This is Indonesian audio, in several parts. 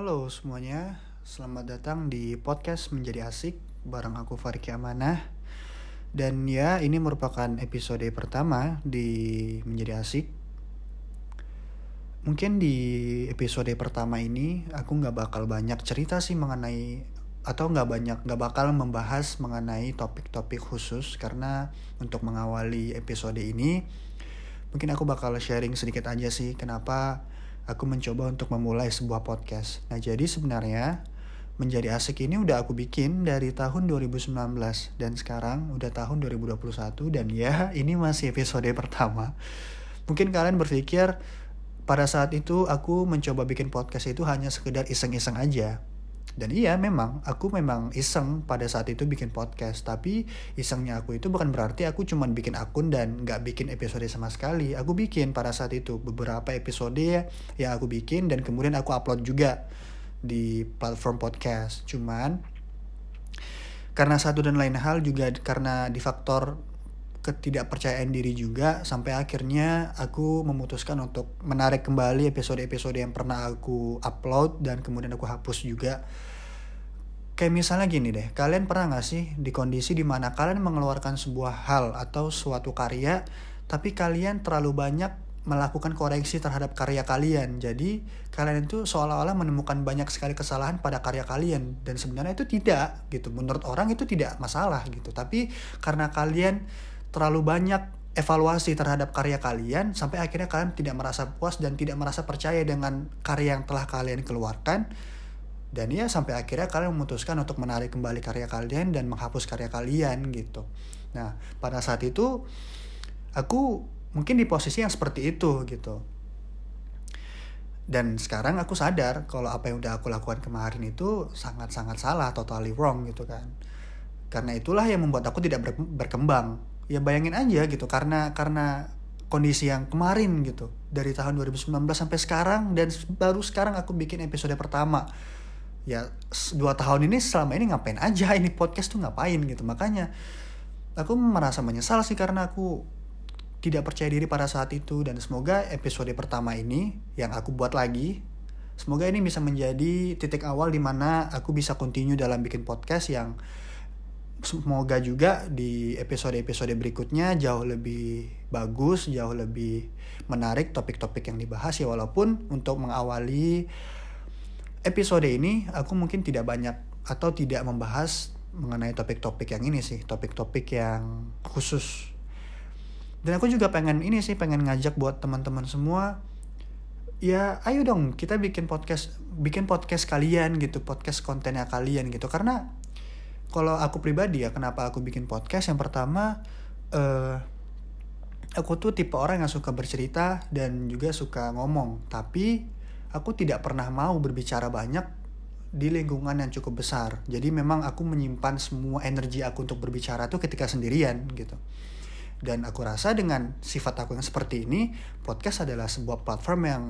Halo semuanya, selamat datang di podcast Menjadi Asik bareng aku Fariki Amanah. Dan ya, ini merupakan episode pertama di Menjadi Asik. Mungkin di episode pertama ini aku nggak bakal banyak cerita sih mengenai atau nggak banyak nggak bakal membahas mengenai topik-topik khusus karena untuk mengawali episode ini mungkin aku bakal sharing sedikit aja sih kenapa aku mencoba untuk memulai sebuah podcast. Nah, jadi sebenarnya menjadi asik ini udah aku bikin dari tahun 2019 dan sekarang udah tahun 2021 dan ya ini masih episode pertama. Mungkin kalian berpikir pada saat itu aku mencoba bikin podcast itu hanya sekedar iseng-iseng aja. Dan iya memang, aku memang iseng pada saat itu bikin podcast. Tapi isengnya aku itu bukan berarti aku cuma bikin akun dan nggak bikin episode sama sekali. Aku bikin pada saat itu beberapa episode yang aku bikin dan kemudian aku upload juga di platform podcast. Cuman karena satu dan lain hal juga karena di faktor ketidakpercayaan diri juga sampai akhirnya aku memutuskan untuk menarik kembali episode-episode yang pernah aku upload dan kemudian aku hapus juga kayak misalnya gini deh kalian pernah gak sih di kondisi di mana kalian mengeluarkan sebuah hal atau suatu karya tapi kalian terlalu banyak melakukan koreksi terhadap karya kalian. Jadi kalian itu seolah-olah menemukan banyak sekali kesalahan pada karya kalian dan sebenarnya itu tidak gitu. Menurut orang itu tidak masalah gitu. Tapi karena kalian terlalu banyak evaluasi terhadap karya kalian sampai akhirnya kalian tidak merasa puas dan tidak merasa percaya dengan karya yang telah kalian keluarkan. Dan ya sampai akhirnya kalian memutuskan untuk menarik kembali karya kalian dan menghapus karya kalian gitu. Nah pada saat itu aku mungkin di posisi yang seperti itu gitu. Dan sekarang aku sadar kalau apa yang udah aku lakukan kemarin itu sangat-sangat salah totally wrong gitu kan. Karena itulah yang membuat aku tidak berkembang ya bayangin aja gitu karena karena kondisi yang kemarin gitu dari tahun 2019 sampai sekarang dan baru sekarang aku bikin episode pertama. Ya dua tahun ini selama ini ngapain aja ini podcast tuh ngapain gitu. Makanya aku merasa menyesal sih karena aku tidak percaya diri pada saat itu dan semoga episode pertama ini yang aku buat lagi semoga ini bisa menjadi titik awal di mana aku bisa continue dalam bikin podcast yang semoga juga di episode-episode berikutnya jauh lebih bagus, jauh lebih menarik topik-topik yang dibahas ya walaupun untuk mengawali episode ini aku mungkin tidak banyak atau tidak membahas mengenai topik-topik yang ini sih, topik-topik yang khusus. Dan aku juga pengen ini sih, pengen ngajak buat teman-teman semua ya ayo dong kita bikin podcast bikin podcast kalian gitu podcast kontennya kalian gitu karena kalau aku pribadi ya kenapa aku bikin podcast? Yang pertama uh, aku tuh tipe orang yang suka bercerita dan juga suka ngomong. Tapi aku tidak pernah mau berbicara banyak di lingkungan yang cukup besar. Jadi memang aku menyimpan semua energi aku untuk berbicara tuh ketika sendirian gitu. Dan aku rasa dengan sifat aku yang seperti ini podcast adalah sebuah platform yang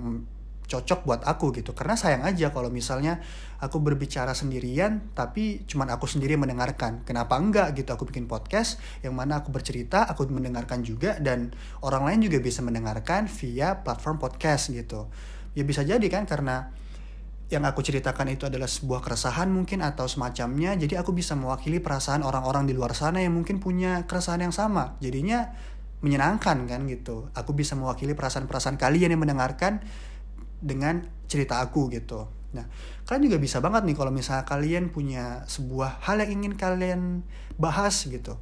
cocok buat aku gitu. Karena sayang aja kalau misalnya aku berbicara sendirian tapi cuman aku sendiri mendengarkan. Kenapa enggak gitu? Aku bikin podcast yang mana aku bercerita aku mendengarkan juga dan orang lain juga bisa mendengarkan via platform podcast gitu. Ya bisa jadi kan karena yang aku ceritakan itu adalah sebuah keresahan mungkin atau semacamnya jadi aku bisa mewakili perasaan orang-orang di luar sana yang mungkin punya keresahan yang sama. Jadinya menyenangkan kan gitu. Aku bisa mewakili perasaan-perasaan kalian yang mendengarkan dengan cerita aku gitu. Nah, kalian juga bisa banget nih kalau misalnya kalian punya sebuah hal yang ingin kalian bahas gitu.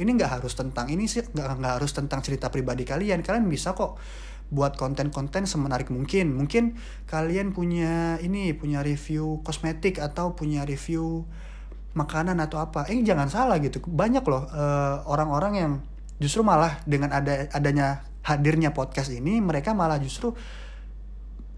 Ini nggak harus tentang ini sih, nggak nggak harus tentang cerita pribadi kalian. Kalian bisa kok buat konten-konten semenarik mungkin. Mungkin kalian punya ini, punya review kosmetik atau punya review makanan atau apa. Eh jangan salah gitu. Banyak loh uh, orang-orang yang justru malah dengan ada adanya hadirnya podcast ini, mereka malah justru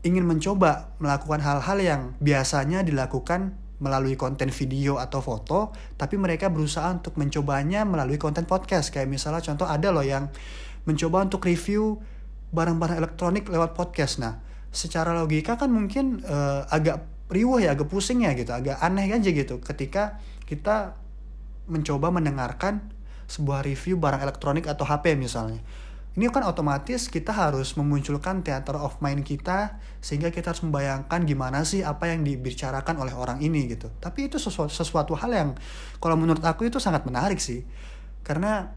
ingin mencoba melakukan hal-hal yang biasanya dilakukan melalui konten video atau foto, tapi mereka berusaha untuk mencobanya melalui konten podcast. Kayak misalnya contoh ada loh yang mencoba untuk review barang-barang elektronik lewat podcast. Nah, secara logika kan mungkin uh, agak riuh ya, agak pusing ya gitu, agak aneh aja gitu ketika kita mencoba mendengarkan sebuah review barang elektronik atau HP misalnya ini kan otomatis kita harus memunculkan theater of mind kita sehingga kita harus membayangkan gimana sih apa yang dibicarakan oleh orang ini gitu. Tapi itu sesuatu, sesuatu hal yang kalau menurut aku itu sangat menarik sih. Karena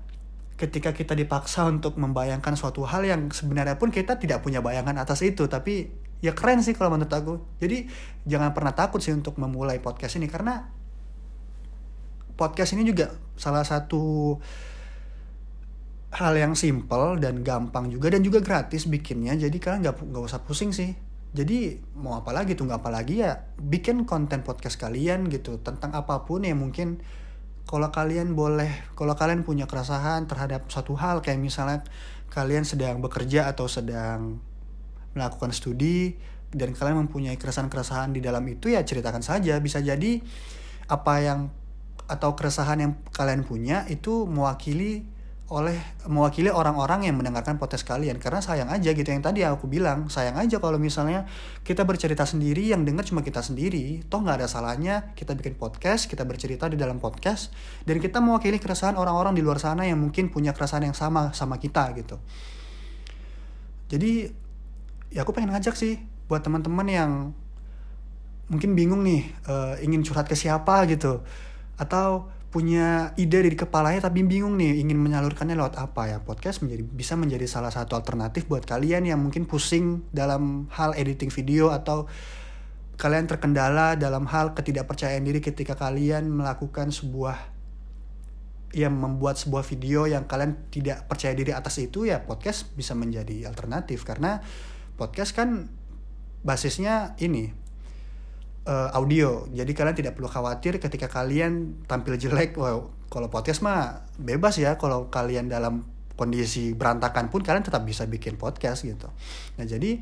ketika kita dipaksa untuk membayangkan suatu hal yang sebenarnya pun kita tidak punya bayangan atas itu, tapi ya keren sih kalau menurut aku. Jadi jangan pernah takut sih untuk memulai podcast ini karena podcast ini juga salah satu hal yang simple dan gampang juga dan juga gratis bikinnya. Jadi kalian nggak nggak usah pusing sih. Jadi mau apa lagi tuh nggak apa lagi ya bikin konten podcast kalian gitu tentang apa pun yang mungkin kalau kalian boleh kalau kalian punya keresahan terhadap satu hal kayak misalnya kalian sedang bekerja atau sedang melakukan studi dan kalian mempunyai keresahan-keresahan di dalam itu ya ceritakan saja. Bisa jadi apa yang atau keresahan yang kalian punya itu mewakili oleh mewakili orang-orang yang mendengarkan podcast kalian. Karena sayang aja gitu yang tadi aku bilang. Sayang aja kalau misalnya kita bercerita sendiri yang dengar cuma kita sendiri. Toh nggak ada salahnya kita bikin podcast kita bercerita di dalam podcast. Dan kita mewakili keresahan orang-orang di luar sana yang mungkin punya keresahan yang sama sama kita gitu. Jadi ya aku pengen ngajak sih buat teman-teman yang mungkin bingung nih uh, ingin curhat ke siapa gitu. Atau punya ide dari kepalanya tapi bingung nih ingin menyalurkannya lewat apa ya? Podcast menjadi bisa menjadi salah satu alternatif buat kalian yang mungkin pusing dalam hal editing video atau kalian terkendala dalam hal ketidakpercayaan diri ketika kalian melakukan sebuah yang membuat sebuah video yang kalian tidak percaya diri atas itu ya podcast bisa menjadi alternatif. Karena podcast kan basisnya ini uh, audio. Jadi kalian tidak perlu khawatir ketika kalian tampil jelek. Wow, kalau podcast mah bebas ya. Kalau kalian dalam kondisi berantakan pun kalian tetap bisa bikin podcast gitu. Nah jadi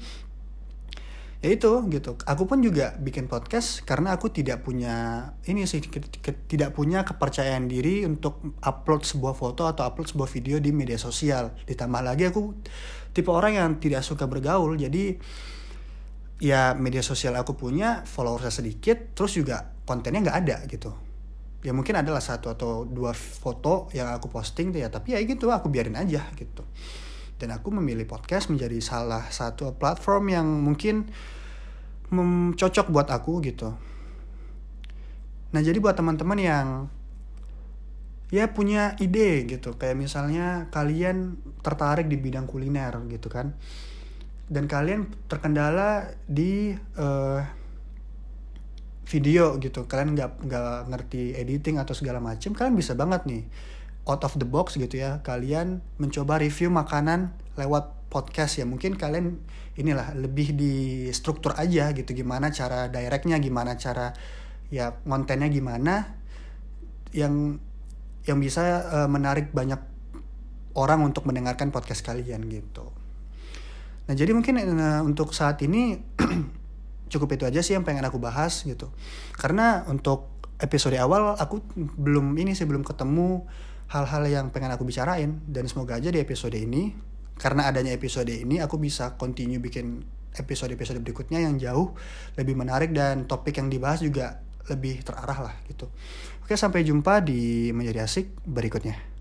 ya itu gitu. Aku pun juga bikin podcast karena aku tidak punya ini sih tidak punya kepercayaan diri untuk upload sebuah foto atau upload sebuah video di media sosial. Ditambah lagi aku tipe orang yang tidak suka bergaul. Jadi ya media sosial aku punya followersnya sedikit terus juga kontennya nggak ada gitu. Ya mungkin adalah satu atau dua foto yang aku posting ya tapi ya gitu aku biarin aja gitu. Dan aku memilih podcast menjadi salah satu platform yang mungkin cocok buat aku gitu. Nah jadi buat teman-teman yang ya punya ide gitu. Kayak misalnya kalian tertarik di bidang kuliner gitu kan dan kalian terkendala di uh, video gitu. Kalian nggak nggak ngerti editing atau segala macam kalian bisa banget nih out of the box gitu ya. Kalian mencoba review makanan lewat podcast ya. Mungkin kalian inilah lebih di struktur aja gitu. Gimana cara directnya gimana cara ya kontennya gimana. Yang yang bisa uh, menarik banyak orang untuk mendengarkan podcast kalian gitu. Nah jadi mungkin uh, untuk saat ini cukup itu aja sih yang pengen aku bahas gitu. Karena untuk episode awal aku belum ini sih belum ketemu hal-hal yang pengen aku bicarain dan semoga aja di episode ini karena adanya episode ini aku bisa continue bikin episode-episode berikutnya yang jauh lebih menarik dan topik yang dibahas juga lebih terarah lah gitu. Oke sampai jumpa di menjadi asik berikutnya.